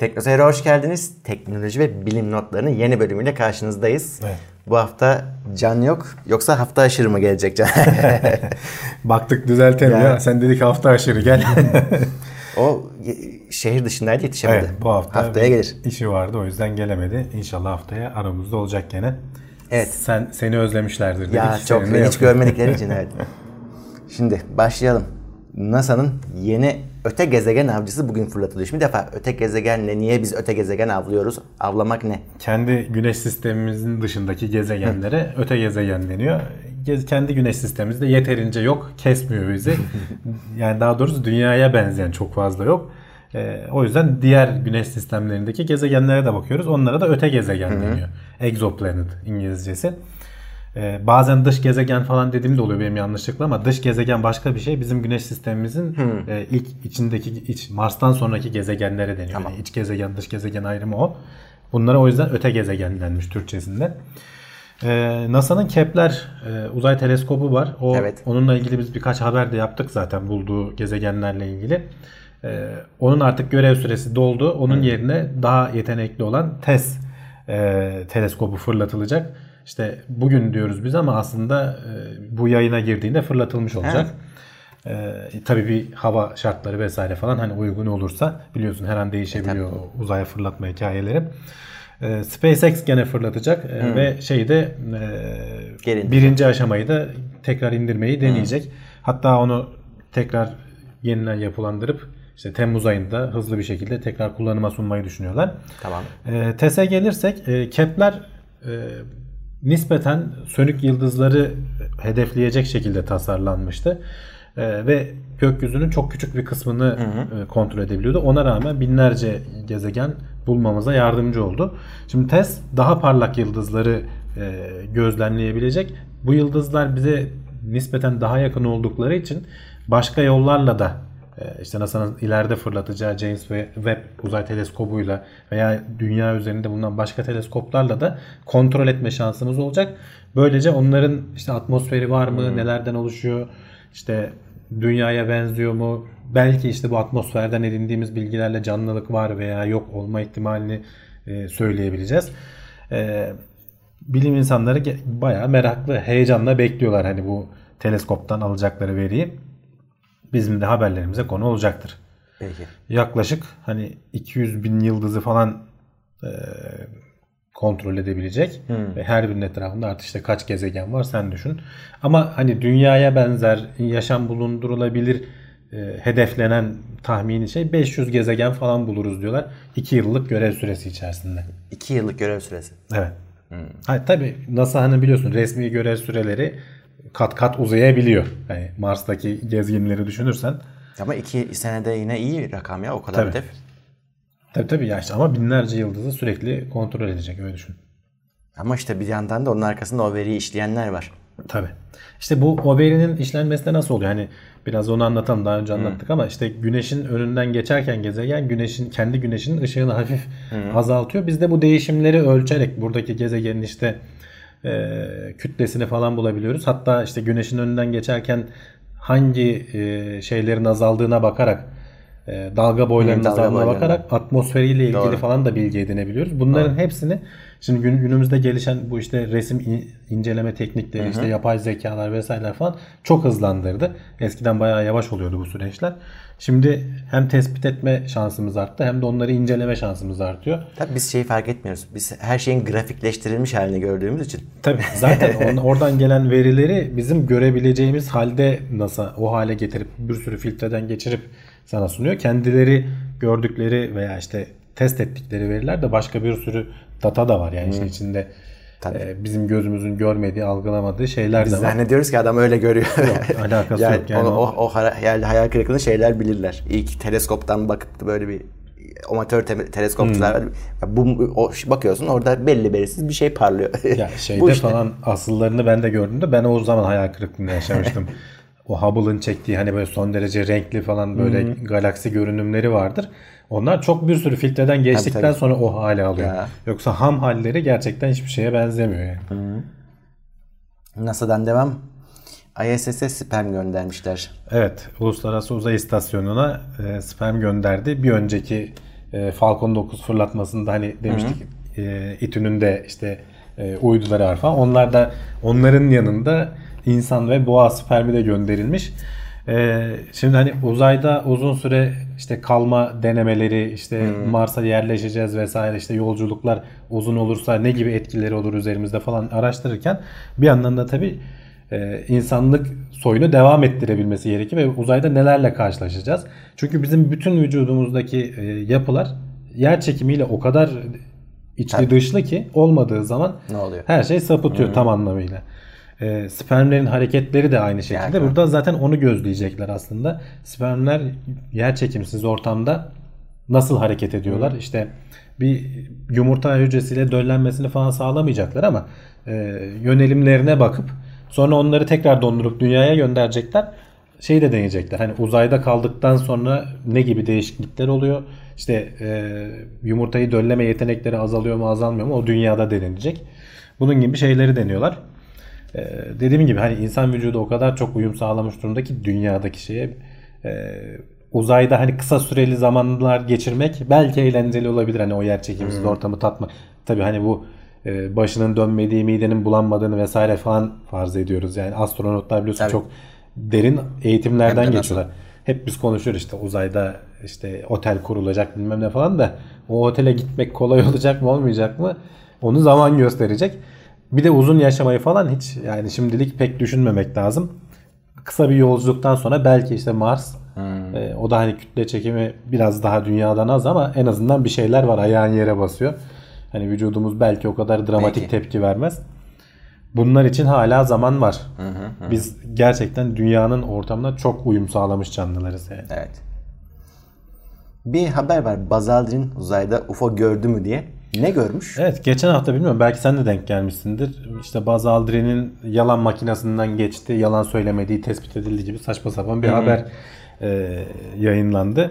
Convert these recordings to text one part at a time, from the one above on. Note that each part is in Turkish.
Teknoseyir'e hoş geldiniz. Teknoloji ve bilim notlarının yeni bölümüyle karşınızdayız. Evet. Bu hafta Can yok. Yoksa hafta aşırı mı gelecek Can? Baktık düzeltemiyor. Ya. Sen dedik hafta aşırı gel. o şehir dışındaydı yetişemedi. evet bu hafta Haftaya gelir. işi vardı o yüzden gelemedi. İnşallah haftaya aramızda olacak gene. Evet. Sen seni özlemişlerdir dedik. Ya çok hiç görmedikleri için evet. Şimdi başlayalım. NASA'nın yeni öte gezegen avcısı bugün fırlatılıyor. Şimdi defa öte gezegenle niye biz öte gezegen avlıyoruz? Avlamak ne? Kendi güneş sistemimizin dışındaki gezegenlere öte gezegen deniyor. Gez- kendi güneş sistemimizde yeterince yok. Kesmiyor bizi. yani daha doğrusu dünyaya benzeyen çok fazla yok. Ee, o yüzden diğer güneş sistemlerindeki gezegenlere de bakıyoruz. Onlara da öte gezegen deniyor. Exoplanet İngilizcesi. Ee, bazen dış gezegen falan dediğim de oluyor benim yanlışlıkla ama dış gezegen başka bir şey. Bizim güneş sistemimizin e, ilk içindeki iç Mars'tan sonraki gezegenlere deniyor. Tamam. Yani iç gezegen dış gezegen ayrımı o. Bunlara o yüzden öte gezegen denmiş Türkçesinde. Ee, NASA'nın Kepler e, uzay teleskobu var. O Evet. onunla ilgili biz birkaç haber de yaptık zaten bulduğu gezegenlerle ilgili. Ee, onun artık görev süresi doldu. Onun yerine daha yetenekli olan TESS e, teleskobu fırlatılacak. İşte bugün diyoruz biz ama aslında e, bu yayına girdiğinde fırlatılmış olacak. Ee, tabii bir hava şartları vesaire falan hani uygun olursa biliyorsun her an değişebiliyor o uzaya fırlatma hikayeleri. Ee, SpaceX gene fırlatacak Ee, ve şeyde e, birinci aşamayı da tekrar indirmeyi deneyecek. Hatta onu tekrar yeniden yapılandırıp işte Temmuz ayında hızlı bir şekilde tekrar kullanıma sunmayı düşünüyorlar. Tamam. E, TES'e gelirsek e, Kepler e, nispeten sönük yıldızları hedefleyecek şekilde tasarlanmıştı. E, ve gökyüzünün çok küçük bir kısmını e, kontrol edebiliyordu. Ona rağmen binlerce gezegen bulmamıza yardımcı oldu. Şimdi TESS daha parlak yıldızları e, gözlemleyebilecek. Bu yıldızlar bize nispeten daha yakın oldukları için başka yollarla da işte NASA'nın ileride fırlatacağı James Webb Uzay Teleskobu'yla veya dünya üzerinde bulunan başka teleskoplarla da kontrol etme şansımız olacak. Böylece onların işte atmosferi var mı, nelerden oluşuyor, işte dünyaya benziyor mu, belki işte bu atmosferden edindiğimiz bilgilerle canlılık var veya yok olma ihtimalini e, söyleyebileceğiz. E, bilim insanları bayağı meraklı, heyecanla bekliyorlar hani bu teleskoptan alacakları veriyi. Bizim de haberlerimize konu olacaktır. Peki. Yaklaşık hani 200 bin yıldızı falan e, kontrol edebilecek ve her birinin etrafında artık işte kaç gezegen var sen düşün. Ama hani dünyaya benzer yaşam bulundurulabilir e, hedeflenen tahmini şey 500 gezegen falan buluruz diyorlar. 2 yıllık görev süresi içerisinde. İki yıllık görev süresi. Evet. Ha, tabii NASA hani biliyorsun resmi görev süreleri kat kat uzayabiliyor. Yani Mars'taki gezginleri düşünürsen. Ama iki senede yine iyi bir rakam ya o kadar Tabii. hedef. Tabii tabii ya işte ama binlerce yıldızı sürekli kontrol edecek öyle düşün. Ama işte bir yandan da onun arkasında o veriyi işleyenler var. Tabii. İşte bu o verinin işlenmesi de nasıl oluyor? Hani biraz onu anlatalım daha önce anlattık ama işte güneşin önünden geçerken gezegen güneşin kendi güneşinin ışığını hafif azaltıyor. Biz de bu değişimleri ölçerek buradaki gezegenin işte e, kütlesini falan bulabiliyoruz. Hatta işte güneşin önünden geçerken hangi e, şeylerin azaldığına bakarak e, dalga boylarına. bakarak atmosferiyle ilgili Doğru. falan da bilgi edinebiliyoruz. Bunların hepsini şimdi gün, günümüzde gelişen bu işte resim in- inceleme teknikleri, işte yapay zekalar vesaireler falan çok hızlandırdı. Eskiden bayağı yavaş oluyordu bu süreçler. Şimdi hem tespit etme şansımız arttı hem de onları inceleme şansımız artıyor. Tabii biz şeyi fark etmiyoruz. Biz her şeyin grafikleştirilmiş halini gördüğümüz için. Tabii zaten on- oradan gelen verileri bizim görebileceğimiz halde NASA o hale getirip bir sürü filtreden geçirip sana sunuyor. Kendileri gördükleri veya işte test ettikleri veriler de başka bir sürü data da var. Yani işin içinde Tabii. e, bizim gözümüzün görmediği, algılamadığı şeyler Biz de var. zannediyoruz ki adam öyle görüyor. alakası yani yok. Yani onu- o- o, o hayal, hayal kırıklığını şeyler bilirler. İlk teleskoptan bakıp böyle bir amatör te- teleskopçular. Ya Bu, o, bakıyorsun orada belli belirsiz bir şey parlıyor. Ya Bu şeyde işte. falan asıllarını ben de gördüğümde ben o zaman hayal kırıklığında yaşamıştım. o Hubble'ın çektiği hani böyle son derece renkli falan böyle galaksi görünümleri vardır. Onlar çok bir sürü filtreden geçtikten tabii. sonra o hale alıyor. Ya. Yoksa ham halleri gerçekten hiçbir şeye benzemiyor yani. NASA'dan devam. ISS'e sperm göndermişler. Evet, Uluslararası Uzay İstasyonu'na e, sperm gönderdi. Bir önceki e, Falcon 9 fırlatmasında hani demiştik e, İTÜ'nün de işte e, uyduları var falan. Onlar da onların yanında insan ve boğa spermi de gönderilmiş. E, şimdi hani uzayda uzun süre işte kalma denemeleri, işte Mars'a yerleşeceğiz vesaire işte yolculuklar uzun olursa ne gibi etkileri olur üzerimizde falan araştırırken bir yandan da tabii e, insanlık soyunu devam ettirebilmesi gerekiyor ve uzayda nelerle karşılaşacağız. Çünkü bizim bütün vücudumuzdaki e, yapılar yer çekimiyle o kadar içli Tabii. dışlı ki olmadığı zaman Ne oluyor? her şey sapıtıyor tam anlamıyla. E, spermlerin hareketleri de aynı şekilde. Yani. Burada zaten onu gözleyecekler aslında. Spermler yer çekimsiz ortamda nasıl hareket ediyorlar? İşte bir yumurta hücresiyle döllenmesini falan sağlamayacaklar ama e, yönelimlerine bakıp sonra onları tekrar dondurup dünyaya gönderecekler. Şeyi de deneyecekler. Hani uzayda kaldıktan sonra ne gibi değişiklikler oluyor? İşte e, yumurtayı dölleme yetenekleri azalıyor mu azalmıyor mu? O dünyada denenecek. Bunun gibi şeyleri deniyorlar. Ee, dediğim gibi hani insan vücudu o kadar çok uyum sağlamış durumda ki dünyadaki şeye e, uzayda hani kısa süreli zamanlar geçirmek belki eğlenceli olabilir hani o yer çekimsiz ortamı tatmak. Tabii hani bu e, başının dönmediği, midenin bulanmadığını vesaire falan farz ediyoruz. Yani astronotlar biliyorsun Tabii. çok derin eğitimlerden Hem de geçiyorlar. Hep biz konuşuyoruz işte uzayda işte otel kurulacak bilmem ne falan da o otele gitmek kolay olacak mı olmayacak mı onu zaman gösterecek. Bir de uzun yaşamayı falan hiç yani şimdilik pek düşünmemek lazım. Kısa bir yolculuktan sonra belki işte Mars e, o da hani kütle çekimi biraz daha dünyadan az ama en azından bir şeyler var ayağın yere basıyor. Hani vücudumuz belki o kadar dramatik Belki. tepki vermez. Bunlar için hala zaman var. Biz gerçekten dünyanın ortamına çok uyum sağlamış canlılarız yani. Evet. Bir haber var. Buzz Aldrin uzayda UFO gördü mü diye. Ne görmüş? Evet geçen hafta bilmiyorum belki sen de denk gelmişsindir. İşte Buzz Aldrin'in yalan makinesinden geçti, yalan söylemediği tespit edildi gibi saçma sapan bir haber e, yayınlandı.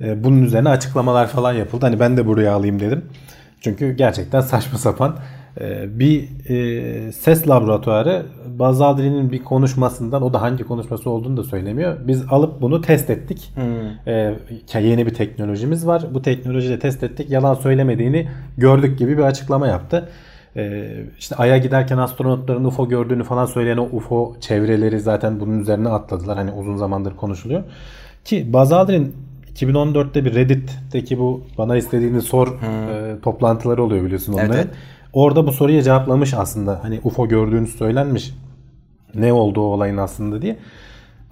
E, bunun üzerine açıklamalar falan yapıldı. Hani ben de buraya alayım dedim. Çünkü gerçekten saçma sapan bir e, ses laboratuvarı Buzz Aldrin'in bir konuşmasından o da hangi konuşması olduğunu da söylemiyor. Biz alıp bunu test ettik. E, yeni bir teknolojimiz var. Bu teknolojiyle test ettik. Yalan söylemediğini gördük gibi bir açıklama yaptı. E, işte Ay'a giderken astronotların UFO gördüğünü falan söyleyen o UFO çevreleri zaten bunun üzerine atladılar. Hani uzun zamandır konuşuluyor. Ki Buzz Aldrin 2014'te bir Reddit'teki bu bana istediğini sor e, toplantıları oluyor biliyorsun Evet, onların. evet. Orada bu soruya cevaplamış aslında. Hani UFO gördüğünü söylenmiş. Ne oldu o olayın aslında diye.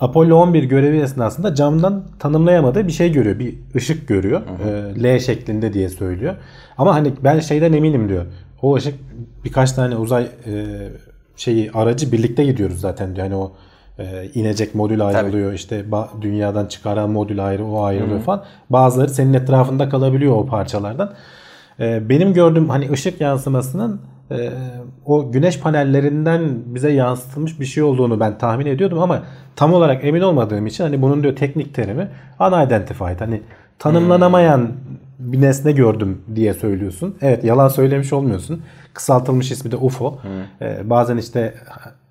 Apollo 11 görevi esnasında camdan tanımlayamadığı bir şey görüyor. Bir ışık görüyor. E, L şeklinde diye söylüyor. Ama hani ben şeyden eminim diyor. O ışık birkaç tane uzay e, şeyi aracı birlikte gidiyoruz zaten diyor. Hani o e, inecek modül ayrılıyor. işte ba- dünyadan çıkaran modül ayrı o ayrılıyor falan. Bazıları senin etrafında kalabiliyor o parçalardan. E, benim gördüğüm hani ışık yansımasının e, o güneş panellerinden bize yansıtılmış bir şey olduğunu ben tahmin ediyordum ama tam olarak emin olmadığım için hani bunun diyor teknik terimi unidentified. Hani tanımlanamayan bir nesne gördüm diye söylüyorsun. Evet yalan söylemiş olmuyorsun. Kısaltılmış ismi de UFO. E, bazen işte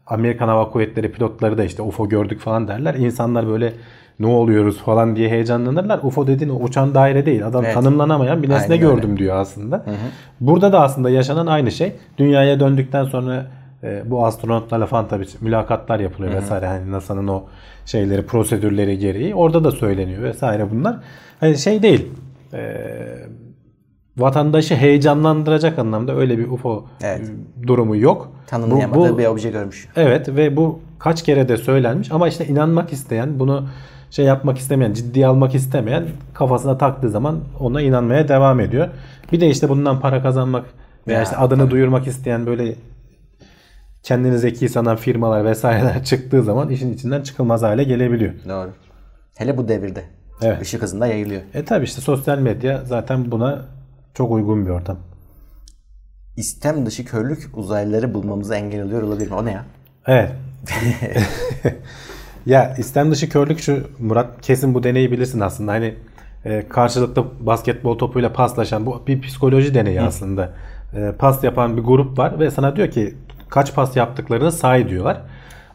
Amerikan Hava Kuvvetleri pilotları da işte UFO gördük falan derler. İnsanlar böyle ne oluyoruz falan diye heyecanlanırlar. UFO dediğin o uçan daire değil. Adam Evet. tanımlanamayan bir nesne Aynen öyle. gördüm diyor aslında. Burada da aslında yaşanan aynı şey. Dünyaya döndükten sonra e, bu astronotlarla falan tabii mülakatlar yapılıyor vesaire. Hani NASA'nın o şeyleri, prosedürleri gereği. Orada da söyleniyor vesaire bunlar. Hani şey değil. E, vatandaşı heyecanlandıracak anlamda öyle bir UFO Evet. e, durumu yok. Tanımlayamadığı Bu- bu- bir obje görmüş. Evet ve bu kaç kere de söylenmiş ama işte inanmak isteyen bunu şey yapmak istemeyen, ciddiye almak istemeyen kafasına taktığı zaman ona inanmaya devam ediyor. Bir de işte bundan para kazanmak veya Ya, işte adını duyurmak isteyen böyle kendini zeki sanan firmalar vesaireler çıktığı zaman işin içinden çıkılmaz hale gelebiliyor. Doğru. Hele bu devirde. Evet. Işık hızında yayılıyor. E tabi işte sosyal medya zaten buna çok uygun bir ortam. İstem dışı körlük uzaylıları bulmamıza engel oluyor olabilir mi? O ne ya? Evet. ya istem dışı körlük şu Murat kesin bu deneyi bilirsin aslında. Hani e, karşılıklı basketbol topuyla paslaşan bu bir psikoloji deneyi aslında. E, pas yapan bir grup var ve sana diyor ki kaç pas yaptıklarını say diyorlar.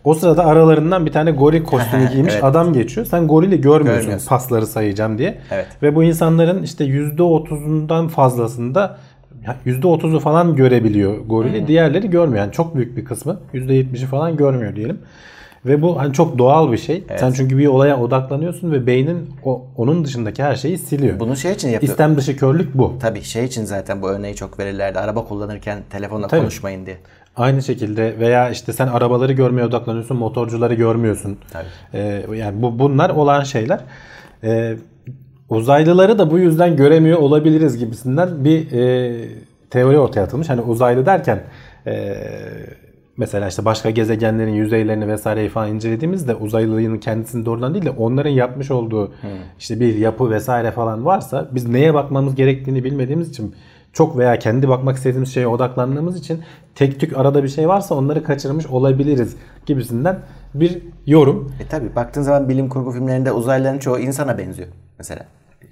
O sırada aralarından bir tane goril kostümü giymiş Evet. adam geçiyor. Sen gorili görmüyorsun, Görmüyorsun. pasları sayacağım diye. Evet. Ve bu insanların işte %30'undan fazlasında ya %30'u falan görebiliyor gorili. Diğerleri görmüyor. Yani çok büyük bir kısmı %70'i falan görmüyor diyelim. Ve bu hani çok doğal bir şey. Sen çünkü bir olaya odaklanıyorsun ve beynin o, onun dışındaki her şeyi siliyor. Bunu şey için yapıyor. İstem dışı körlük bu. Tabii şey için zaten bu örneği çok verirlerdi. Araba kullanırken telefonla Tabii. konuşmayın diye. Aynı şekilde veya işte sen arabaları görmeye odaklanıyorsun, motorcuları görmüyorsun. Tabii. Ee, yani bu bunlar olan şeyler. Ee, uzaylıları da bu yüzden göremiyor olabiliriz gibisinden bir e, teori ortaya atılmış. Hani uzaylı derken e, mesela işte başka gezegenlerin yüzeylerini vesaireyi falan incelediğimizde uzaylının kendisini doğrudan değil de onların yapmış olduğu işte bir yapı vesaire falan varsa biz neye bakmamız gerektiğini bilmediğimiz için çok veya kendi bakmak istediğimiz şeye odaklandığımız için tek tük arada bir şey varsa onları kaçırmış olabiliriz gibisinden bir yorum. E tabii baktığın zaman bilim kurgu filmlerinde uzaylıların çoğu insana benziyor mesela.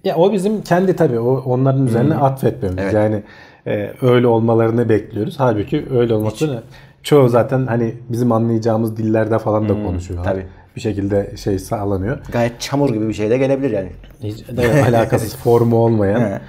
Ya o bizim kendi tabii o onların üzerine atfetmemiz. Evet. Yani e, öyle olmalarını bekliyoruz. Halbuki öyle olmasını çoğu zaten hani bizim anlayacağımız dillerde falan da konuşuyorlar. tabii. Bir şekilde şey sağlanıyor. Gayet çamur gibi bir şey de gelebilir yani. Hiç de alakasız formu olmayan.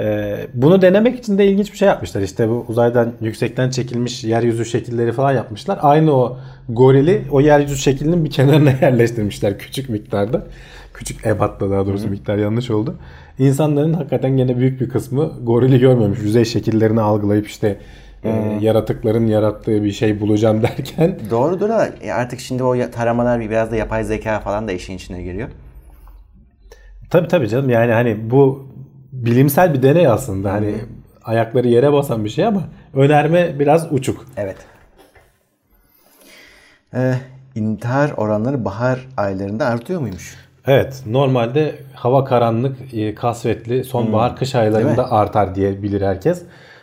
Ee, bunu denemek için de ilginç bir şey yapmışlar. İşte bu uzaydan yüksekten çekilmiş yeryüzü şekilleri falan yapmışlar. Aynı o gorili o yeryüzü şeklinin bir kenarına yerleştirmişler küçük miktarda. Küçük ebatla daha doğrusu miktar yanlış oldu. İnsanların hakikaten gene büyük bir kısmı gorili görmemiş. Yüzey şekillerini algılayıp işte e, yaratıkların yarattığı bir şey bulacağım derken Doğrudur ama artık şimdi o taramalar biraz da yapay zeka falan da işin içine giriyor. Tabii tabii canım yani hani bu bilimsel bir deney aslında hani ayakları yere basan bir şey ama önerme biraz uçuk. Evet. Ee, intihar oranları bahar aylarında artıyor muymuş? Evet normalde hava karanlık, e, kasvetli, sonbahar kış aylarında artar diye bilir herkes.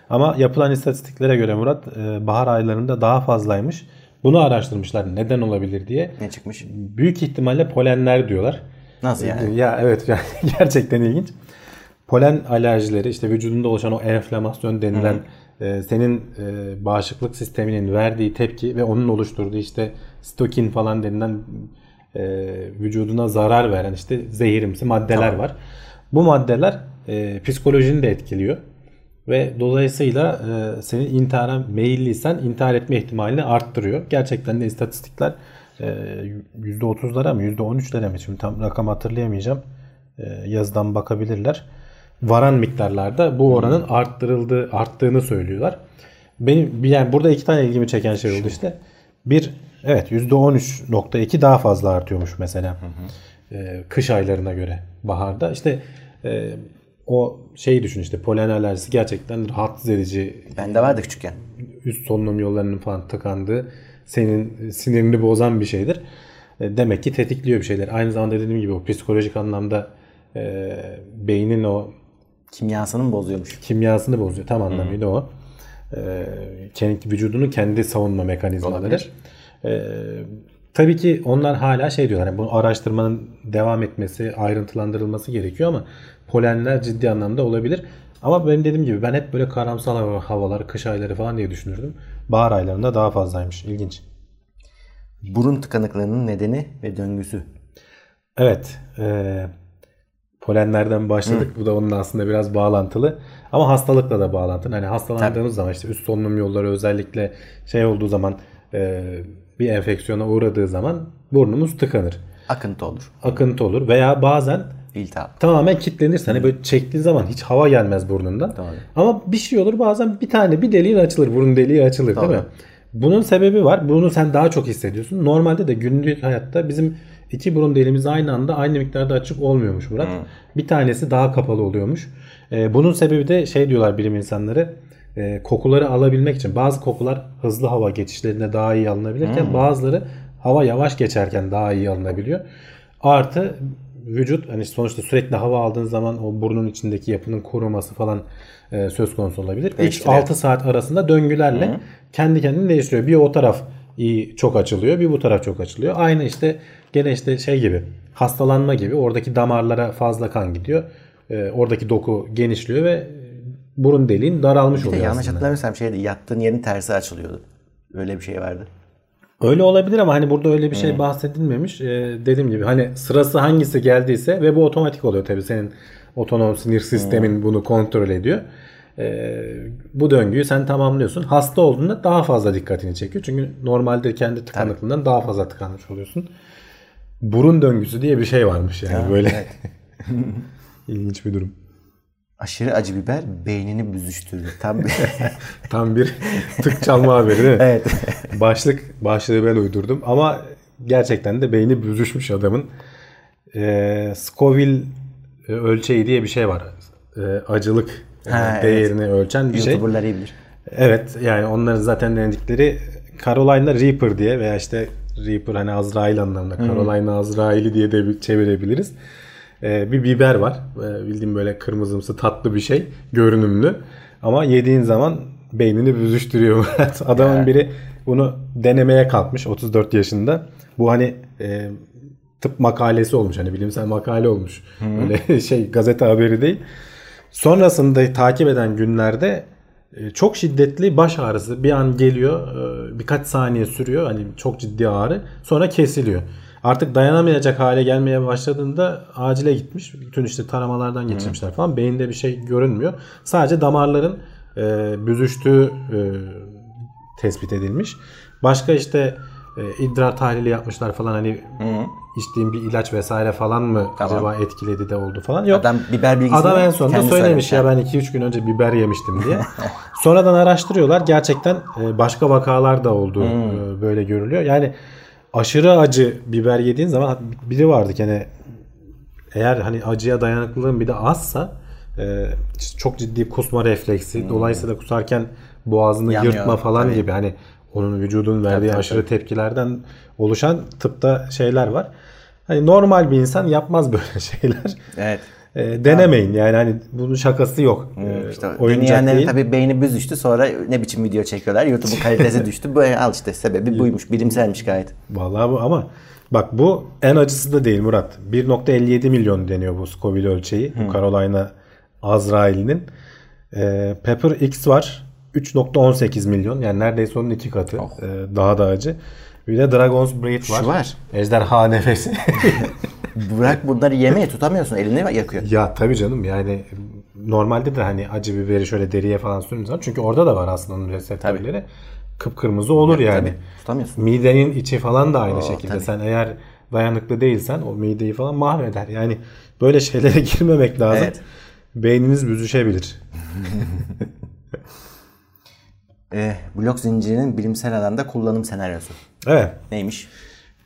Ama yapılan istatistiklere göre Murat e, bahar aylarında daha fazlaymış. Bunu araştırmışlar neden olabilir diye. Ne çıkmış? Büyük ihtimalle polenler diyorlar. Nasıl yani? Ya evet yani gerçekten ilginç. Polen alerjileri işte vücudunda oluşan o enflamasyon denilen e, senin e, bağışıklık sisteminin verdiği tepki ve onun oluşturduğu işte stokin falan denilen e, vücuduna zarar veren işte zehirimsi maddeler var. Bu maddeler e, psikolojini de etkiliyor. Ve dolayısıyla e, senin intihara meyilliysen intihar etme ihtimalini arttırıyor. Gerçekten de istatistikler e, %30'lara mı %13'lere mi şimdi tam rakam hatırlayamayacağım. E, yazıdan bakabilirler. Varan miktarlarda bu oranın arttırıldığı arttığını söylüyorlar. Benim yani burada iki tane ilgimi çeken şey oldu işte. Bir evet %13.2 daha fazla artıyormuş mesela. E, kış aylarına göre baharda. İşte e, o şeyi düşün işte polen alerjisi gerçekten rahatsız edici Bende vardı küçükken. üst solunum yollarının falan tıkandığı senin sinirini bozan bir şeydir. E, Demek ki tetikliyor bir şeyler. Aynı zamanda dediğim gibi o psikolojik anlamda e, beynin o Kimyasını mı bozuyormuş? kimyasını bozuyor. Tam anlamıyla o. E, kendi vücudunun kendi savunma mekanizmaları. Olabilir. E, tabii ki onlar hala şey diyorlar. Yani bu araştırmanın devam etmesi, ayrıntılandırılması gerekiyor ama polenler ciddi anlamda olabilir. Ama benim dediğim gibi ben hep böyle karamsal hava- havalar, kış ayları falan diye düşünürdüm. Bahar aylarında daha fazlaymış. İlginç. Burun tıkanıklığının nedeni ve döngüsü. Evet. E, polenlerden başladık. Bu da onunla aslında biraz bağlantılı. Ama hastalıkla da bağlantılı. Hani hastalandığımız zaman işte üst solunum yolları özellikle şey olduğu zaman e, bir enfeksiyona uğradığı zaman burnumuz tıkanır. Akıntı olur. Akıntı olur veya bazen İltihap. tamamen kilitlenirse hani böyle çektiğin zaman hiç hava gelmez burnundan. Doğru. Ama bir şey olur bazen bir tane bir deliğin açılır. Burun deliği açılır değil Doğru. mi? Bunun sebebi var. Bunu sen daha çok hissediyorsun. Normalde de günlük hayatta bizim iki burun deliğimiz aynı anda aynı miktarda açık olmuyormuş Murat. Bir tanesi daha kapalı oluyormuş. Ee, bunun sebebi de şey diyorlar bilim insanları. e, kokuları alabilmek için bazı kokular hızlı hava geçişlerinde daha iyi alınabilirken bazıları hava yavaş geçerken daha iyi alınabiliyor. Artı vücut hani sonuçta sürekli hava aldığın zaman o burnun içindeki yapının koruması falan e, söz konusu olabilir. Değiştiriyor. 3-6 saat arasında döngülerle kendi kendini değiştiriyor. Bir o taraf iyi çok açılıyor, bir bu taraf çok açılıyor. Aynı işte gene işte şey gibi hastalanma gibi oradaki damarlara fazla kan gidiyor. E, oradaki doku genişliyor ve burun deliğin daralmış Bir de oluyor yanlış aslında. hatırlamıyorsam şeydi yattığın yerin tersi açılıyordu. Öyle bir şey vardı. Öyle olabilir ama hani burada öyle bir şey bahsedilmemiş. Ee, dediğim gibi hani sırası hangisi geldiyse ve bu otomatik oluyor tabii senin otonom sinir sistemin bunu kontrol ediyor. Ee, bu döngüyü sen tamamlıyorsun. Hasta olduğunda daha fazla dikkatini çekiyor. Çünkü normalde kendi tıkanıklığından daha fazla tıkanmış oluyorsun. Burun döngüsü diye bir şey varmış yani böyle. İlginç bir durum. Aşırı acı biber beynini büzüştürdü. Tam bir... Tam bir tık çalma haberi değil mi? evet. Başlık başlığı ben uydurdum ama gerçekten de beyni büzüşmüş adamın. Ee, Scoville e, ölçeği diye bir şey var. Ee, acılık e, Ha, değerini ölçen bir şey. YouTuber'lar iyi bilir. Evet yani onların zaten denedikleri Carolina Reaper diye veya işte Reaper hani Azrail anlamında Carolina Azrail'i diye de çevirebiliriz. Ee, bir biber var. Ee, bildiğim böyle kırmızımsı tatlı bir şey. Görünümlü. Ama yediğin zaman beynini büzüştürüyor. Adamın biri bunu denemeye kalkmış 34 yaşında. Bu hani e, tıp makalesi olmuş. Hani bilimsel makale olmuş. Öyle şey gazete haberi değil. Sonrasında takip eden günlerde e, çok şiddetli baş ağrısı bir an geliyor. e, Birkaç saniye sürüyor. Hani çok ciddi ağrı. Sonra kesiliyor. Artık dayanamayacak hale gelmeye başladığında acile gitmiş. Bütün işte taramalardan geçirmişler falan. Beyinde bir şey görünmüyor. Sadece damarların e, büzüştüğü e, tespit edilmiş. Başka işte e, idrar tahlili yapmışlar falan hani içtiğim bir ilaç vesaire falan mı Tamam. acaba etkiledi de oldu falan. Yok. Adam biber bilgisini Adam en sonunda söylemiş ya ben 2-3 gün önce biber yemiştim diye. Sonradan araştırıyorlar. Gerçekten e, başka vakalar da oldu. Hmm. e, Böyle görülüyor. Yani aşırı acı biber yediğin zaman biri vardı yani eğer hani acıya dayanıklılığın bir de azsa e, çok ciddi kusma refleksi. Dolayısıyla kusarken boğazını Hmm. Yanıyor, yırtma falan tabii. gibi hani onun vücudun verdiği tabii, aşırı tepkilerden oluşan tıpta şeyler var. Hani normal bir insan yapmaz böyle şeyler. Evet. E, denemeyin yani hani bunun şakası yok. E, İşte oyuncak deneyenlerin değil. tabii beyni büzüştü sonra ne biçim video çekiyorlar. YouTube'un kalitesi düştü. Bu al işte sebebi buymuş. Bilimselmiş gayet. Vallahi bu ama bak bu en acısı da değil Murat. 1.57 milyon deniyor bu Scoville ölçeği. Bu Carolina Azrail'in. E, Pepper X var. 3.18 milyon. Yani neredeyse onun iki katı. E, daha da acı. Bir de Dragon's Breath var. Şu var. Ejderha nefesi. Bırak bunları yemeye tutamıyorsun. Elini yakıyor. ya tabii canım yani normalde de hani acı biberi şöyle deriye falan zaman. Çünkü orada da var aslında onun reseptörleri. Kıpkırmızı olur yani. Tabii. Tutamıyorsun. Midenin içi falan da aynı şekilde. tabii. Sen eğer dayanıklı değilsen o mideyi falan mahveder. Yani böyle şeylere girmemek lazım. Evet. Beyniniz büzüşebilir. Ee, blok zincirinin bilimsel alanda kullanım senaryosu. Evet. Neymiş?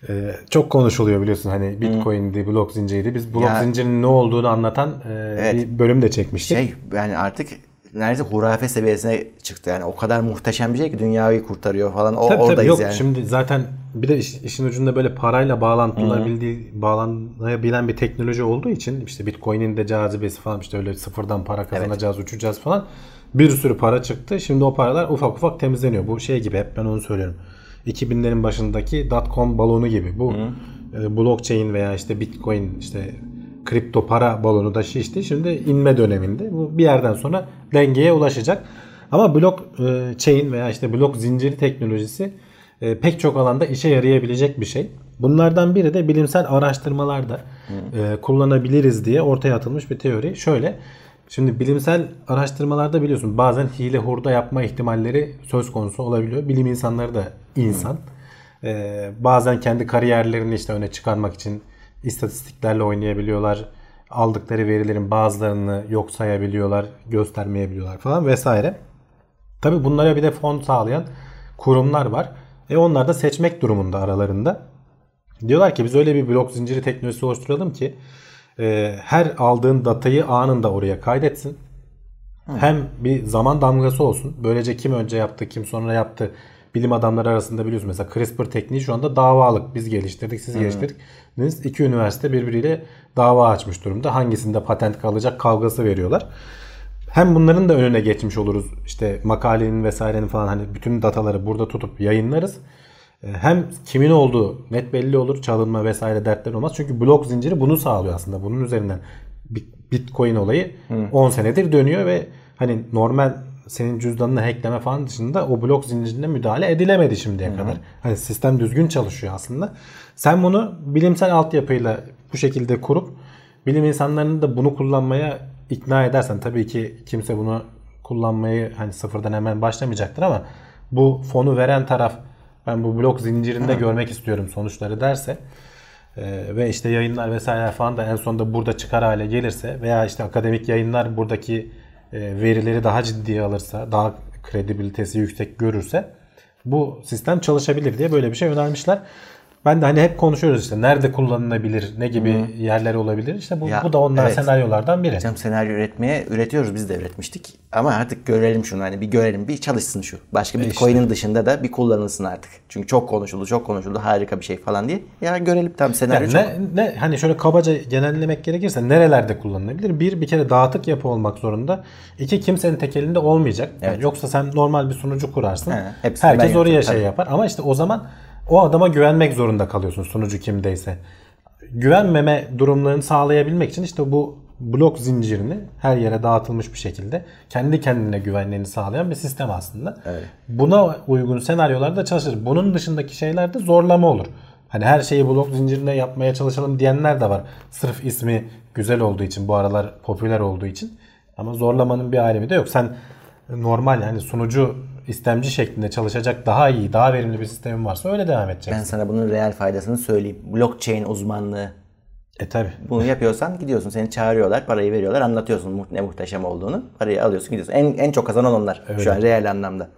Ee, çok konuşuluyor biliyorsun hani Bitcoin'di, blok zinciriydi. Biz blok Ya- zincirinin ne olduğunu anlatan e, Evet. bir bölüm de çekmiştik. Şey yani artık neredeyse hurafe seviyesine çıktı. Yani o kadar muhteşem bir şey ki dünyayı kurtarıyor falan. O, Tabii tabii oradayız yok yani. şimdi zaten bir de iş- işin ucunda böyle parayla bağlantılanabildiği bağlanabilen bir teknoloji olduğu için işte Bitcoin'in de cazibesi falan işte öyle sıfırdan para kazanacağız, uçacağız falan. Bir sürü para çıktı. Şimdi o paralar ufak ufak temizleniyor. Bu şey gibi hep ben onu söylüyorum. 2000'lerin başındaki dotcom balonu gibi. Bu e, blockchain veya işte Bitcoin işte kripto para balonu da şişti. Şimdi inme döneminde. Bu bir yerden sonra dengeye ulaşacak. Ama blok e, chain veya işte blok zinciri teknolojisi e, pek çok alanda işe yarayabilecek bir şey. Bunlardan biri de bilimsel araştırmalarda e, kullanabiliriz diye ortaya atılmış bir teori. Şöyle Şimdi bilimsel araştırmalarda biliyorsun bazen hile hurda yapma ihtimalleri söz konusu olabiliyor. Bilim insanları da insan. Ee, bazen kendi kariyerlerini işte öne çıkarmak için istatistiklerle oynayabiliyorlar. Aldıkları verilerin bazılarını yok sayabiliyorlar, göstermeyebiliyorlar falan vesaire. Tabi bunlara bir de fon sağlayan kurumlar var. E onlar da seçmek durumunda aralarında. Diyorlar ki biz öyle bir blok zinciri teknolojisi oluşturalım ki e, her aldığın datayı anında oraya kaydetsin. Hem bir zaman damgası olsun. Böylece kim önce yaptı, kim sonra yaptı. Bilim adamları arasında biliyorsun mesela CRISPR tekniği şu anda davalık. Biz geliştirdik, siz geliştirdik. Deniz iki üniversite birbiriyle dava açmış durumda. Hangisinde patent kalacak kavgası veriyorlar. Hem bunların da önüne geçmiş oluruz. İşte makalenin vesairenin falan hani bütün dataları burada tutup yayınlarız. Ee, Hem kimin olduğu net belli olur. Çalınma vesaire dertler olmaz. Çünkü blok zinciri bunu sağlıyor aslında. Bunun üzerinden Bit- Bitcoin olayı 10 senedir dönüyor ve hani normal senin cüzdanını hackleme falan dışında o blok zincirine müdahale edilemedi şimdiye kadar. Hani sistem düzgün çalışıyor aslında. Sen bunu bilimsel altyapıyla bu şekilde kurup bilim insanlarını da bunu kullanmaya ikna edersen tabii ki kimse bunu kullanmayı hani sıfırdan hemen başlamayacaktır ama bu fonu veren taraf ben bu blok zincirinde görmek istiyorum sonuçları derse e, ve işte yayınlar vesaire falan da en sonunda burada çıkar hale gelirse veya işte akademik yayınlar buradaki e, verileri daha ciddiye alırsa, daha kredibilitesi yüksek görürse bu sistem çalışabilir diye böyle bir şey önermişler. Ben de hani hep konuşuyoruz işte nerede kullanılabilir, ne gibi yerler olabilir. İşte bu, Ya, bu da onlar evet. senaryolardan biri. Hocam senaryo üretmeye üretiyoruz biz de üretmiştik. Ama artık görelim şunu hani bir görelim bir çalışsın şu. Başka Bitcoin'in dışında da bir kullanılsın artık. Çünkü çok konuşuldu çok konuşuldu harika bir şey falan diye. Ya görelim tam senaryo Yani çok. ne, ne hani şöyle kabaca genellemek gerekirse nerelerde kullanılabilir? Bir bir kere dağıtık yapı olmak zorunda. İki kimsenin tek elinde olmayacak. Yani yoksa sen normal bir sunucu kurarsın. He, Herkes oraya yapacağım, şey tabii. yapar. Ama işte o zaman o adama güvenmek zorunda kalıyorsun sunucu kimdeyse. Güvenmeme durumlarını sağlayabilmek için işte bu blok zincirini her yere dağıtılmış bir şekilde kendi kendine güvenliğini sağlayan bir sistem aslında. Buna uygun senaryolarda çalışır. Bunun dışındaki şeylerde zorlama olur. Hani her şeyi blok zincirine yapmaya çalışalım diyenler de var. Sırf ismi güzel olduğu için, bu aralar popüler olduğu için. Ama zorlamanın bir alemi de yok. Sen normal yani sunucu istemci şeklinde çalışacak daha iyi, daha verimli bir sistemin varsa öyle devam edeceksin. Ben sana bunun reel faydasını söyleyeyim. Blockchain uzmanlığı. E tabi. Bunu yapıyorsan gidiyorsun seni çağırıyorlar parayı veriyorlar anlatıyorsun ne muhteşem olduğunu. Parayı alıyorsun gidiyorsun. En, en çok kazanan onlar şu an reel anlamda.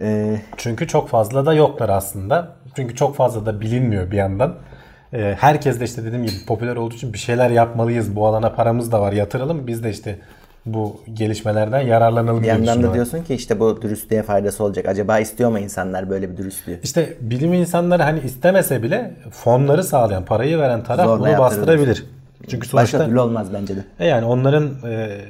Ee, Çünkü çok fazla da yoklar aslında. Çünkü çok fazla da bilinmiyor bir yandan. Ee, herkes de işte dediğim gibi popüler olduğu için bir şeyler yapmalıyız. Bu alana paramız da var yatıralım. Biz de işte bu gelişmelerden yararlanalım bir diye yandan da diyorsun ki işte bu dürüstlüğe faydası olacak. Acaba istiyor mu insanlar böyle bir dürüstlüğü? İşte bilim insanları hani istemese bile fonları sağlayan, parayı veren taraf Zorla bunu bastırabilir. Çünkü Başka sonuçta türlü olmaz bence de. E yani onların e,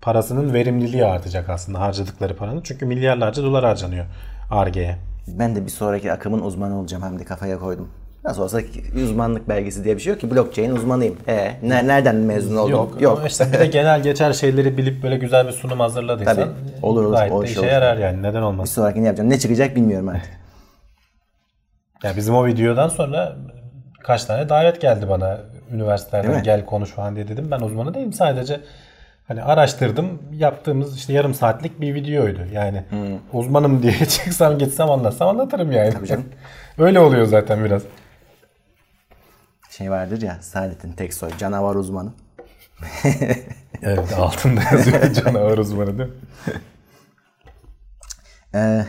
parasının verimliliği artacak aslında harcadıkları paranın. Çünkü milyarlarca dolar harcanıyor Ar-Ge'ye. Ben de bir sonraki akımın uzmanı olacağım hem de kafaya koydum. Nasıl olsa uzmanlık belgesi diye bir şey yok ki. Blockchain uzmanıyım. E, ne- nereden mezun oldum? Yok. Ama işte bir de genel geçer şeyleri bilip böyle güzel bir sunum hazırladıysan Tabii. Olur, olur. gayet O de iş işe olur. yarar yani. Neden Bir olmaz? sonrakini yapacağım. Ne çıkacak bilmiyorum artık. Ya bizim o videodan sonra kaç tane davet geldi bana üniversitelerden gel konuş falan diye dedim. Ben uzmanı değilim sadece hani araştırdım. Yaptığımız işte yarım saatlik bir videoydu. Yani uzmanım diye çıksam gitsem anlatsam anlatırım yani. Hmm. canım. Öyle oluyor zaten biraz. Şey vardır ya Saadettin Teksoy canavar uzmanı. Evet altında yazıyor canavar uzmanı değil mi? Ee,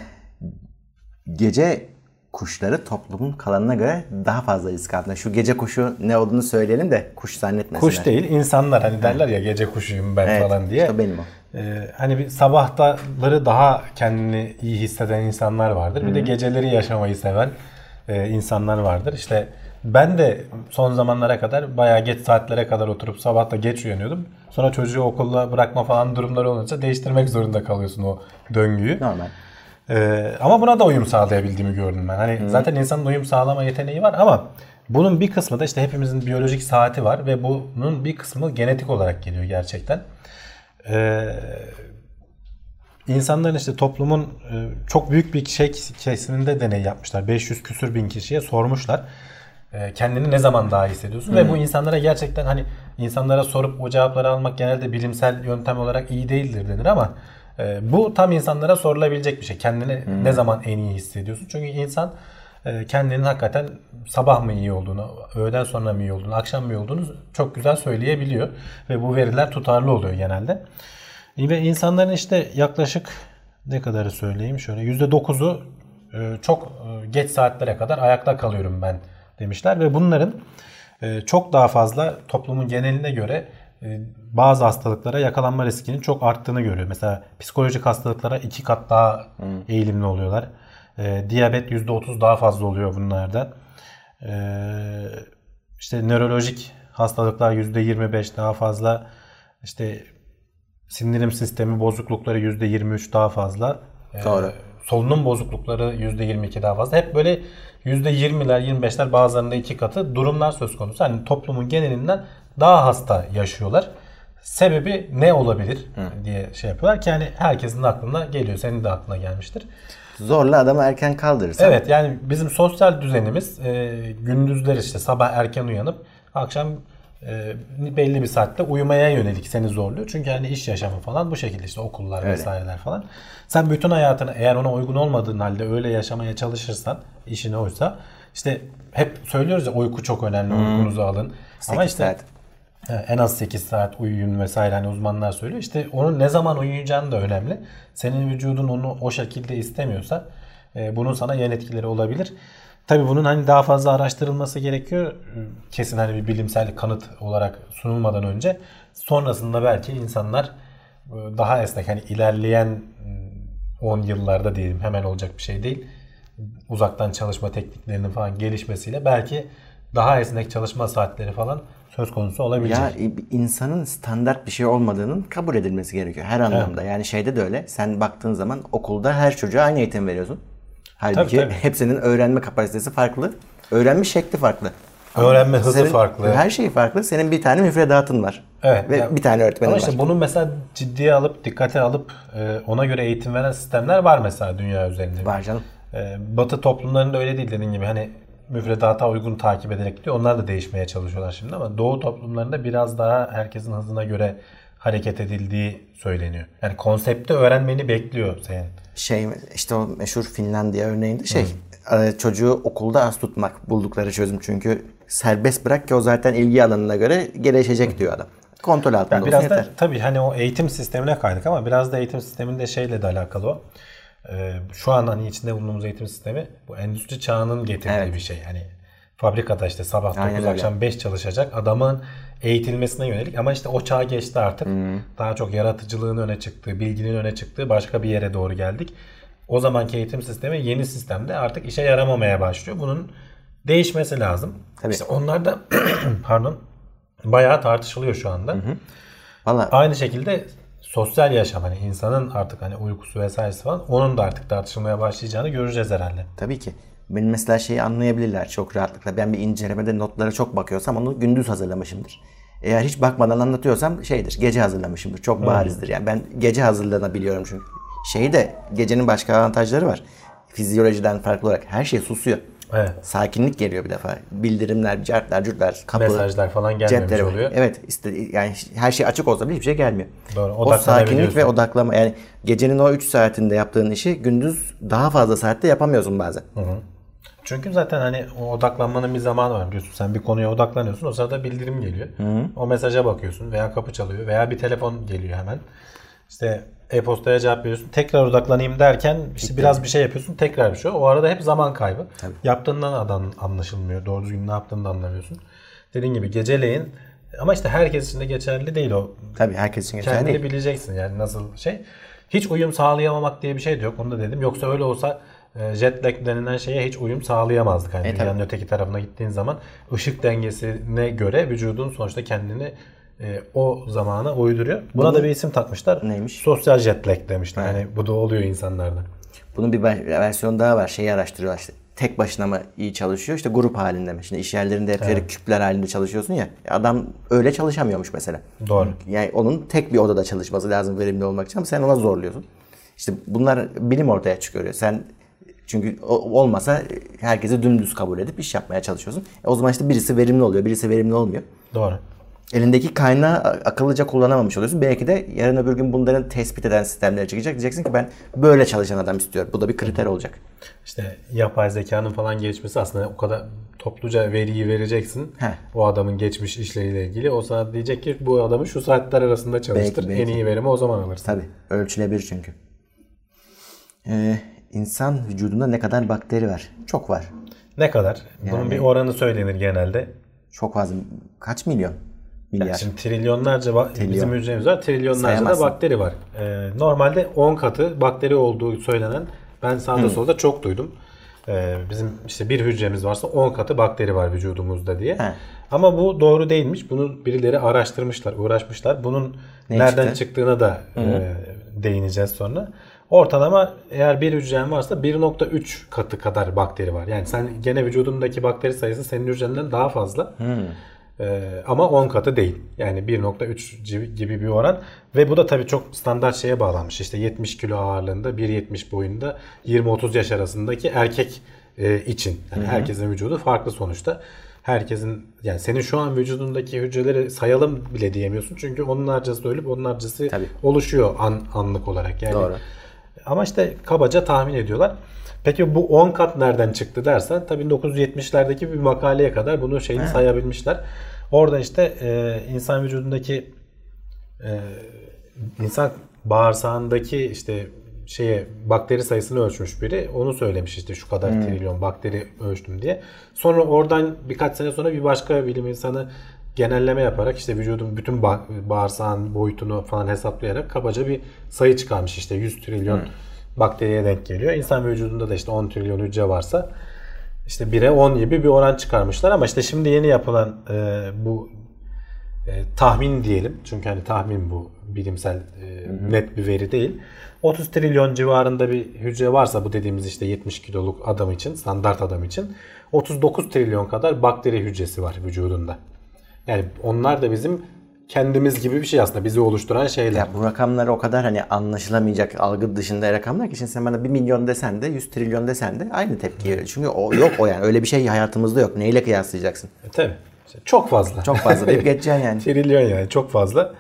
gece kuşları toplumun kalanına göre daha fazla risk altında. Şu gece kuşu ne olduğunu söyleyelim de kuş zannetmesinler. Kuş değil insanlar hani derler ya gece kuşuyum ben Evet, falan diye. işte benim o. Ee, hani bir sabahları daha kendini iyi hisseden insanlar vardır. Bir de geceleri yaşamayı seven e, insanlar vardır. İşte ben de son zamanlara kadar bayağı geç saatlere kadar oturup sabah da geç uyanıyordum. Sonra çocuğu okulda bırakma falan durumları olunca değiştirmek zorunda kalıyorsun o döngüyü. Normal. Ee, ama buna da uyum sağlayabildiğimi gördüm ben. Hani zaten insanın uyum sağlama yeteneği var ama bunun bir kısmı da işte hepimizin biyolojik saati var ve bunun bir kısmı genetik olarak geliyor gerçekten. Ee, insanların işte toplumun e, çok büyük bir şey kesiminde deney yapmışlar. 500 küsür bin kişiye sormuşlar. E, Kendini ne zaman daha iyi hissediyorsun? Ve bu insanlara gerçekten hani insanlara sorup o cevapları almak genelde bilimsel yöntem olarak iyi değildir denir ama e, bu tam insanlara sorulabilecek bir şey. Kendini ne zaman en iyi hissediyorsun? Çünkü insan e, kendinin hakikaten sabah mı iyi olduğunu, öğleden sonra mı iyi olduğunu, akşam mı iyi olduğunu çok güzel söyleyebiliyor. Ve bu veriler tutarlı oluyor genelde. Ve insanların işte yaklaşık ne kadarı söyleyeyim şöyle %9'u e, çok e, geç saatlere kadar ayakta kalıyorum ben demişler ve bunların e, çok daha fazla toplumun geneline göre e, bazı hastalıklara yakalanma riskinin çok arttığını görüyor. Mesela psikolojik hastalıklara iki kat daha eğilimli oluyorlar. E, diyabet %30 daha fazla oluyor bunlarda. E, işte nörolojik hastalıklar %25 daha fazla. İşte sindirim sistemi bozuklukları %23 daha fazla. Doğru. Solunum bozuklukları %22 daha fazla. Hep böyle %20'ler 25'ler bazılarında iki katı durumlar söz konusu. Hani toplumun genelinden daha hasta yaşıyorlar. Sebebi ne olabilir diye şey yapıyorlar ki yani herkesin aklına geliyor. Senin de aklına gelmiştir. Zorla adamı erken kaldırırsan. Evet yani bizim sosyal düzenimiz e, gündüzler işte sabah erken uyanıp akşam e, belli bir saatte uyumaya yönelik seni zorluyor. Çünkü hani iş yaşamı falan bu şekilde işte okullar vesaireler falan. Sen bütün hayatını eğer ona uygun olmadığın halde öyle yaşamaya çalışırsan işin oysa işte hep söylüyoruz ya uyku çok önemli uykunuzu alın. Ama işte saat. En az 8 saat uyuyun vesaire hani uzmanlar söylüyor. İşte onun ne zaman uyuyacağın da önemli. Senin vücudun onu o şekilde istemiyorsa e, bunun sana yan etkileri olabilir. Tabii bunun hani daha fazla araştırılması gerekiyor. Kesin hani bir bilimsel kanıt olarak sunulmadan önce. Sonrasında belki insanlar e, daha esnek hani ilerleyen mm, 10 yıllarda diyelim hemen olacak bir şey değil. Uzaktan çalışma tekniklerinin falan gelişmesiyle belki daha esnek çalışma saatleri falan söz konusu olabilecek. Ya insanın standart bir şey olmadığının kabul edilmesi gerekiyor her anlamda. Yani şeyde de öyle. Sen baktığın zaman okulda her çocuğa aynı eğitim veriyorsun. Halbuki Tabii, tabii. hepsinin öğrenme kapasitesi farklı. Öğrenme şekli farklı. Öğrenme hızı Senin- farklı. Her şey farklı. Senin bir tane müfredatın var. Evet, Ve ya- bir tane öğretmenin Ama var. işte bunu mesela ciddiye alıp dikkate alıp e, ona göre eğitim veren sistemler var mesela dünya üzerinde. Var canım. E, Batı toplumlarında öyle değil dediğin gibi hani müfredata uygun takip ederek gidiyor. Onlar da değişmeye çalışıyorlar şimdi ama Doğu toplumlarında biraz daha herkesin hızına göre hareket edildiği söyleniyor. Yani konsepti öğrenmeni bekliyor senin. Şey işte o meşhur Finlandiya örneğinde şey e, çocuğu okulda az tutmak buldukları çözüm. Çünkü serbest bırak ki o zaten ilgi alanına göre gelişecek diyor adam. Kontrol altında olsun Biraz yeter. da tabii hani o eğitim sistemine kaydık ama biraz da eğitim sisteminde şeyle de alakalı o. Ee, şu an hani içinde bulunduğumuz eğitim sistemi bu endüstri çağının getirdiği Evet. bir şey. Hani fabrikada işte sabah 9 Aynen öyle. akşam 5 çalışacak adamın eğitilmesine yönelik ama işte o çağ geçti artık. Daha çok yaratıcılığın öne çıktığı, bilginin öne çıktığı başka bir yere doğru geldik. O zamanki eğitim sistemi yeni sistemde artık işe yaramamaya başlıyor. Bunun değişmesi lazım. Tabii. İşte onlar da pardon bayağı tartışılıyor şu anda. Valla Aynı şekilde sosyal yaşam hani insanın artık hani uykusu vesairesi falan onun da artık tartışılmaya başlayacağını göreceğiz herhalde. Tabii ki. Benim mesela şeyi anlayabilirler çok rahatlıkla. Ben bir incelemede notlara çok bakıyorsam onu gündüz hazırlamışımdır. Eğer hiç bakmadan anlatıyorsam şeydir, gece hazırlamışımdır. Çok barizdir. Yani ben gece hazırlanabiliyorum çünkü. Şeyi de gecenin başka avantajları var. Fizyolojiden farklı olarak her şey susuyor. Evet. Sakinlik geliyor bir defa. Bildirimler, cartlar, cürtler, kapı, Mesajlar falan gelmemiş cepleri. oluyor. Evet, işte yani her şey açık olsa bile hiçbir şey gelmiyor. Doğru, O sakinlik ve odaklama yani gecenin o 3 saatinde yaptığın işi gündüz daha fazla saatte yapamıyorsun bazen. Çünkü zaten hani o odaklanmanın bir zamanı var biliyorsun. Sen bir konuya odaklanıyorsun o sırada bildirim geliyor. O mesaja bakıyorsun veya kapı çalıyor veya bir telefon geliyor hemen. İşte e-postaya cevap veriyorsun. Tekrar odaklanayım derken işte biraz bir şey yapıyorsun tekrar bir şey. O arada hep zaman kaybı. Yaptığından adam anlaşılmıyor. Doğru düzgün ne yaptığını da anlamıyorsun. Dediğin gibi geceleyin ama işte herkes için de geçerli değil o. Tabii herkes için geçerli Kendini değil. bileceksin yani nasıl şey. Hiç uyum sağlayamamak diye bir şey de yok. Onu da dedim. Yoksa öyle olsa jet lag denilen şeye hiç uyum sağlayamazdık. Yani E, dünyanın öteki tarafına gittiğin zaman ışık dengesine göre vücudun sonuçta kendini e, o zamana uyduruyor. Buna da bir isim takmışlar. Neymiş? Sosyal jet lag demişler. Yani bu da oluyor insanlarda. Bunun bir ver- versiyon daha var. Şeyi araştırıyorlar işte. Tek başına mı iyi çalışıyor? İşte grup halinde mi? Şimdi iş yerlerinde hep böyle küpler halinde çalışıyorsun ya. Adam öyle çalışamıyormuş mesela. Doğru. Yani onun tek bir odada çalışması lazım verimli olmak için ama sen ona zorluyorsun. İşte bunlar bilim ortaya çıkarıyor. Sen çünkü olmasa herkesi dümdüz kabul edip iş yapmaya çalışıyorsun. E o zaman işte birisi verimli oluyor, birisi verimli olmuyor. Doğru. Elindeki kaynağı akıllıca kullanamamış oluyorsun. Belki de yarın öbür gün bunların tespit eden sistemleri çıkacak. Diyeceksin ki ben böyle çalışan adam istiyorum. Bu da bir kriter olacak. İşte yapay zekanın falan gelişmesi aslında o kadar topluca veriyi vereceksin. Heh. O adamın geçmiş işleriyle ilgili. O saat diyecek ki bu adamı şu saatler arasında çalıştır. Belki, belki. En iyi verimi o zaman alırsın. Tabii ölçülebilir çünkü. Ee, insan vücudunda ne kadar bakteri var? Çok var. Ne kadar? Bunun Yani- bir oranı söylenir genelde. Çok fazla. Kaç milyon? Milyar. Şimdi trilyonlarca ba- bizim hücremiz var. Trilyonlarca da Sayamazsın. bakteri var. Ee, normalde 10 katı bakteri olduğu söylenen ben sağda solda çok duydum. Ee, bizim işte bir hücremiz varsa 10 katı bakteri var vücudumuzda diye. He. Ama bu doğru değilmiş. Bunu birileri araştırmışlar, uğraşmışlar. Bunun Ne nereden çıktı? çıktığına da e, değineceğiz sonra. Ortalama eğer bir hücren varsa 1.3 katı kadar bakteri var. Yani sen gene vücudundaki bakteri sayısı senin hücrenden daha fazla. Ee, ama 10 katı değil. Yani 1.3 gibi bir oran. Ve bu da tabii çok standart şeye bağlanmış. İşte 70 kilo ağırlığında, 1.70 boyunda 20-30 yaş arasındaki erkek e, için. Yani herkesin vücudu farklı sonuçta. Herkesin yani senin şu an vücudundaki hücreleri sayalım bile diyemiyorsun. Çünkü onlarcası ölüp onlarcası Tabii. oluşuyor an, anlık olarak. Yani Doğru. Ama işte kabaca tahmin ediyorlar. Peki bu 10 kat nereden çıktı dersen tabii 1970'lerdeki bir makaleye kadar bunu şeyini sayabilmişler. Orada işte e, insan vücudundaki e, insan bağırsağındaki işte şeye bakteri sayısını ölçmüş biri. Onu söylemiş işte şu kadar trilyon bakteri ölçtüm diye. Sonra oradan birkaç sene sonra bir başka bilim insanı genelleme yaparak işte vücudun bütün ba- bağırsağın boyutunu falan hesaplayarak kabaca bir sayı çıkarmış işte 100 trilyon bakteriye denk geliyor. İnsan vücudunda da işte 10 trilyon hücre varsa işte 1'e 10 gibi bir oran çıkarmışlar ama işte şimdi yeni yapılan e, bu e, tahmin diyelim. Çünkü hani tahmin bu bilimsel e, net bir veri değil. 30 trilyon civarında bir hücre varsa bu dediğimiz işte 70 kiloluk adam için, standart adam için 39 trilyon kadar bakteri hücresi var vücudunda. Yani onlar da bizim kendimiz gibi bir şey aslında bizi oluşturan şeyler. Ya bu rakamlar o kadar hani anlaşılamayacak algı dışında rakamlar ki şimdi sen bana 1 milyon desen de 100 trilyon desen de aynı tepki veriyor. Çünkü o yok o yani öyle bir şey hayatımızda yok. Neyle kıyaslayacaksın? E, tabii. Çok fazla. Çok fazla deyip geçeceksin yani. Trilyon yani çok fazla.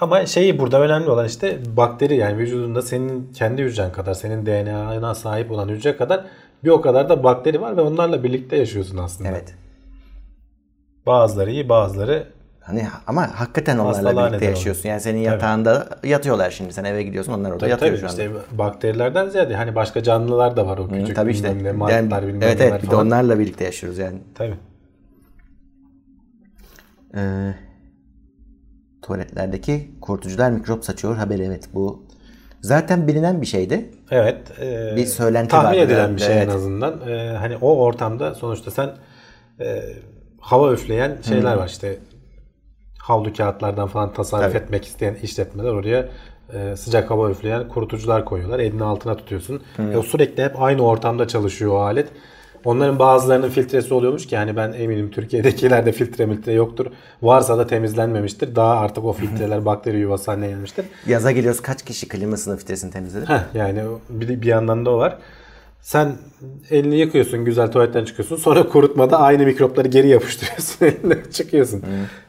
Ama şeyi burada önemli olan işte bakteri yani vücudunda senin kendi hücren kadar, senin DNA'na sahip olan hücre kadar bir o kadar da bakteri var ve onlarla birlikte yaşıyorsun aslında. Evet. Bazıları iyi, bazıları Hani ama hakikaten onlarla Hastalığa birlikte yaşıyorsun. Yani senin yatağında yatıyorlar şimdi. Sen eve gidiyorsun onlar orada tabii, yatıyor tabii şu anda. işte bakterilerden ziyade hani başka canlılar da var o küçük Tabii işte. bilmem ne, Yani, mantar bilmem evet evet bir de onlarla birlikte yaşıyoruz yani. Tabii. Ee, tuvaletlerdeki kurtucular mikrop saçıyor haberi evet bu zaten bilinen bir şeydi. Evet. e, Bir söylenti tahmin vardı edilen herhalde, bir şey evet. en azından. E, hani o ortamda sonuçta sen e, hava üfleyen şeyler var işte havlu kağıtlardan falan tasarruf Tabii. etmek isteyen işletmeler oraya e, sıcak hava üfleyen kurutucular koyuyorlar. Elini altına tutuyorsun. E, o sürekli hep aynı ortamda çalışıyor o alet. Onların bazılarının filtresi oluyormuş ki hani ben eminim Türkiye'dekilerde filtre miltre yoktur. Varsa da temizlenmemiştir. Daha artık o filtreler bakteri yuvası haline gelmiştir. Yaza geliyoruz kaç kişi klimasını filtresini temizledi? Heh, yani bir, bir yandan da o var. Sen elini yıkıyorsun, güzel tuvaletten çıkıyorsun. Sonra kurutmada aynı mikropları geri yapıştırıyorsun. Eline çıkıyorsun.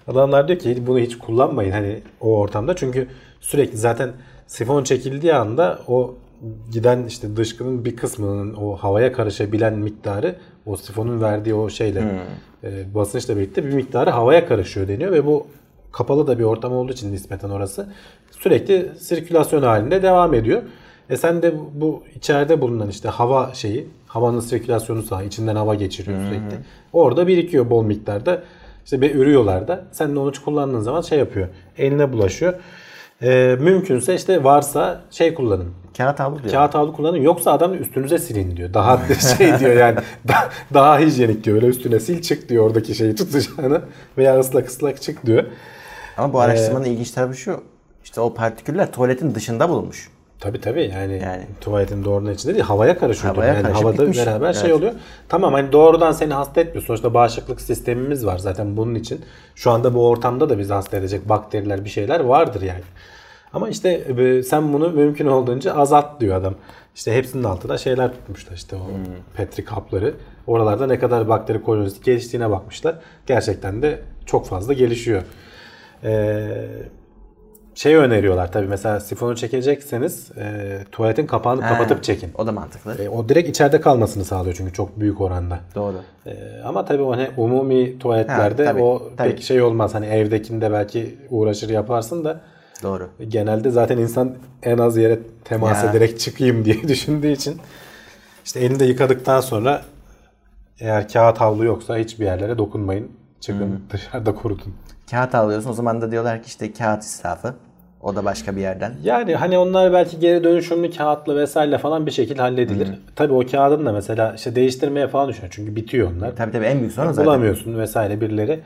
Adamlar diyor ki bunu hiç kullanmayın hani o ortamda. Çünkü sürekli zaten sifon çekildiği anda o giden işte dışkının bir kısmının o havaya karışabilen miktarı o sifonun verdiği o şeyle e, basınçla birlikte bir miktarı havaya karışıyor deniyor ve bu kapalı da bir ortam olduğu için nispeten orası sürekli sirkülasyon halinde devam ediyor. E sen de bu içeride bulunan işte hava şeyi, havanın sirkülasyonu sağ, içinden hava geçiriyor sürekli. Orada birikiyor bol miktarda. İşte bir ürüyorlar da. Sen de onu kullandığın zaman şey yapıyor. Eline bulaşıyor. E, mümkünse işte varsa şey kullanın. Kağıt havlu diyor. Kağıt havlu kullanın yoksa adam üstünüze silin diyor. Daha şey diyor yani daha, daha hijyenik diyor. Öyle üstüne sil çık diyor oradaki şeyi tutacağını veya ıslak ıslak çık diyor. Ama bu araştırmanın ilginç tarafı şu. İşte o partiküller tuvaletin dışında bulunmuş. Tabii tabii yani, Yani. tuvaletin doğrudan içinde değil havaya karışıyor. Havaya yani karışıp havada gitmiş. beraber şey Evet. oluyor. Tamam hani doğrudan seni hasta etmiyor. Sonuçta bağışıklık sistemimiz var zaten bunun için. Şu anda bu ortamda da bizi hasta edecek bakteriler bir şeyler vardır yani. Ama işte e, sen bunu mümkün olduğunca azalt diyor adam. İşte hepsinin altına şeyler tutmuşlar işte o Hmm. petri kapları. Oralarda ne kadar bakteri kolonisi geliştiğine bakmışlar. Gerçekten de çok fazla gelişiyor. Ee, şey öneriyorlar tabii mesela sifonu çekecekseniz e, tuvaletin kapağını kapatıp çekin. O da mantıklı. E, o direkt içeride kalmasını sağlıyor çünkü çok büyük oranda. Doğru. E, ama tabii o hani umumi tuvaletlerde Ha, tabii, o tabii. pek şey olmaz. Hani evdekinde belki uğraşır yaparsın da Doğru. genelde zaten insan en az yere temas Ya. ederek çıkayım diye düşündüğü için işte elini de yıkadıktan sonra eğer kağıt havlu yoksa hiçbir yerlere dokunmayın. Çıkın dışarıda kurutun. Kağıt alıyorsun o zaman da diyorlar ki işte kağıt israfı. O da başka bir yerden. Yani hani onlar belki geri dönüşümlü kağıtla vesaire falan bir şekilde halledilir. Tabii o kağıdın da mesela işte değiştirmeye falan düşünüyor. Çünkü bitiyor onlar. Tabii tabii en büyük sorun zaten. Bulamıyorsun vesaire birileri.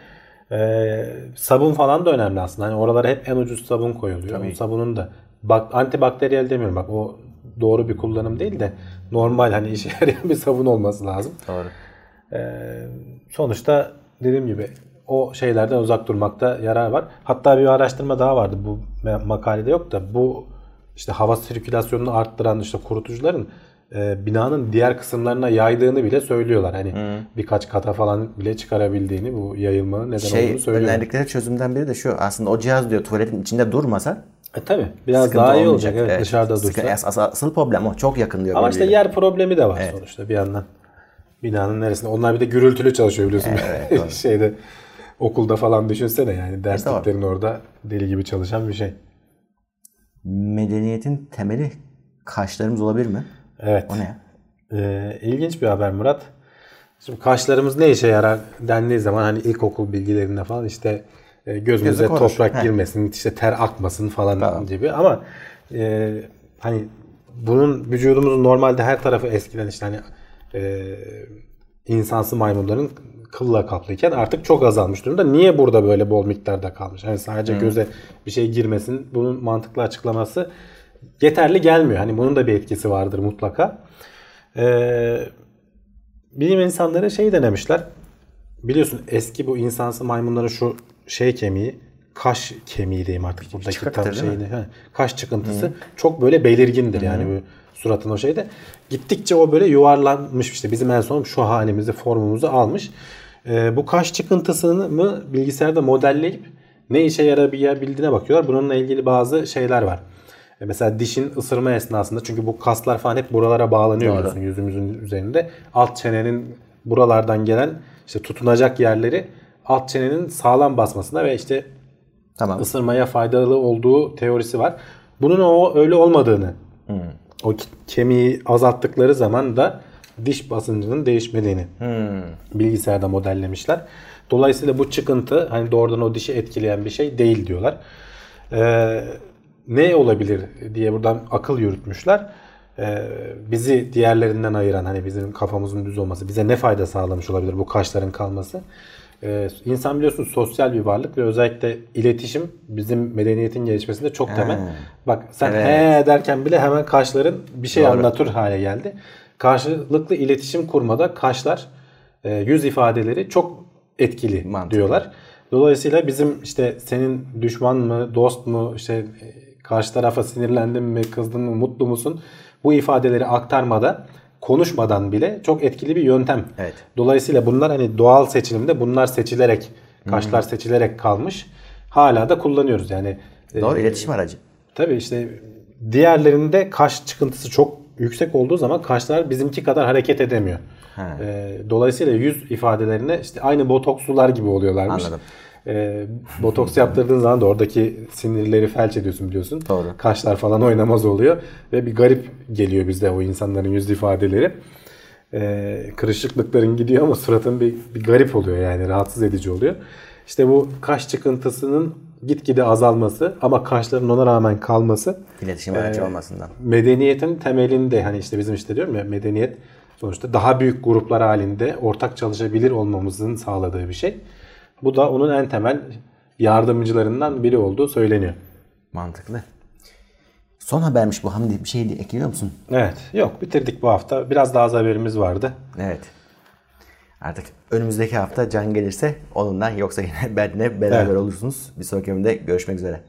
Ee, sabun falan da önemli aslında. Hani oralara hep en ucuz sabun koyuluyor. O sabunun da bak antibakteriyel demiyorum bak o doğru bir kullanım değil de normal hani işe yarayan bir sabun olması lazım. Doğru. Ee, sonuçta dediğim gibi o şeylerden uzak durmakta yarar var. Hatta bir araştırma daha vardı. Bu makalede yok da bu işte hava sirkülasyonunu arttıran işte kurutucuların e, binanın diğer kısımlarına yaydığını bile söylüyorlar. Hani hmm. birkaç kata falan bile çıkarabildiğini bu yayılmanın neden şey, olduğunu söylüyorlar. Önerdikleri çözümden biri de şu aslında o cihaz diyor tuvaletin içinde durmasa e tabi biraz daha iyi olacak evet, evet dışarıda dursa. Sıkı, asıl, asıl problem o çok yakın diyor. Ama işte yer problemi de var evet. sonuçta bir yandan. Binanın neresinde? Onlar bir de gürültülü çalışıyor biliyorsun. Evet, Şeyde okulda falan düşünsene yani dersliklerin orada deli gibi çalışan bir şey. Medeniyetin temeli kaşlarımız olabilir mi? Evet. O ne? Ee, ilginç bir haber Murat. Şimdi kaşlarımız ne işe yarar dendiği zaman hani ilkokul bilgilerinde falan işte e, gözümüze Gözü toprak He. girmesin, işte ter akmasın falan tamam. gibi ama e, hani bunun vücudumuzun normalde her tarafı eskiden işte hani e, insansı maymunların kılla kaplıyken artık çok azalmış durumda. Niye burada böyle bol miktarda kalmış? Yani sadece hmm. göze bir şey girmesin. Bunun mantıklı açıklaması yeterli gelmiyor. Hani bunun da bir etkisi vardır mutlaka. Ee, bilim insanları şey denemişler. Biliyorsun eski bu insansı maymunların şu şey kemiği kaş kemiği diyeyim artık buradaki Çıkıktır, tam şeyini. He, kaş çıkıntısı Hı. çok böyle belirgindir Hı. yani bu suratın o şeyde. Gittikçe o böyle yuvarlanmış işte bizim en son şu halimizi formumuzu almış. Ee, bu kaş çıkıntısını mı bilgisayarda modelleyip ne işe yarayabildiğine bakıyorlar. Bununla ilgili bazı şeyler var. E, mesela dişin ısırma esnasında çünkü bu kaslar falan hep buralara bağlanıyor biliyorsun yüzümüzün üzerinde. Alt çenenin buralardan gelen işte tutunacak yerleri alt çenenin sağlam basmasına ve işte tamam. ısırmaya faydalı olduğu teorisi var. Bunun o öyle olmadığını hmm. o kemiği azalttıkları zaman da diş basıncının değişmediğini hmm. bilgisayarda modellemişler. Dolayısıyla bu çıkıntı hani doğrudan o dişi etkileyen bir şey değil diyorlar. Ee, ne olabilir diye buradan akıl yürütmüşler. Ee, bizi diğerlerinden ayıran hani bizim kafamızın düz olması bize ne fayda sağlamış olabilir bu kaşların kalması? Ee, insan biliyorsun sosyal bir varlık ve özellikle iletişim bizim medeniyetin gelişmesinde çok temel. He. Bak sen evet. he derken bile hemen kaşların bir şey Doğru. anlatır hale geldi. Karşılıklı iletişim kurmada kaşlar, e, yüz ifadeleri çok etkili Mantıklı. diyorlar. Dolayısıyla bizim işte senin düşman mı, dost mu, işte e, karşı tarafa sinirlendin mi, kızdın mı, mutlu musun? Bu ifadeleri aktarmada konuşmadan bile çok etkili bir yöntem. Evet. Dolayısıyla bunlar hani doğal seçilimde bunlar seçilerek, kaşlar hmm. seçilerek kalmış. Hala da kullanıyoruz yani. Doğru e, iletişim aracı. Tabii işte diğerlerinde kaş çıkıntısı çok yüksek olduğu zaman kaşlar bizimki kadar hareket edemiyor. E, dolayısıyla yüz ifadelerine işte aynı botokslular gibi oluyorlarmış. Anladım. E, botoks yaptırdığın zaman da oradaki sinirleri felç ediyorsun biliyorsun. Doğru. Kaşlar falan oynamaz oluyor. Ve bir garip geliyor bizde o insanların yüz ifadeleri. E, kırışıklıkların gidiyor ama suratın bir, bir garip oluyor yani rahatsız edici oluyor. İşte bu kaş çıkıntısının gitgide azalması ama kaşların ona rağmen kalması iletişim aracı e, olmasından. Medeniyetin temelinde hani işte bizim işte diyorum ya medeniyet sonuçta daha büyük gruplar halinde ortak çalışabilir olmamızın sağladığı bir şey. Bu da onun en temel yardımcılarından biri olduğu söyleniyor. Mantıklı. Son habermiş bu Hamdi. Bir şey ekliyor musun? Evet. Yok bitirdik bu hafta. Biraz daha az haberimiz vardı. Evet. Artık önümüzdeki hafta Can gelirse onunla yoksa yine benle beraber evet. olursunuz. Bir sonraki bölümde görüşmek üzere.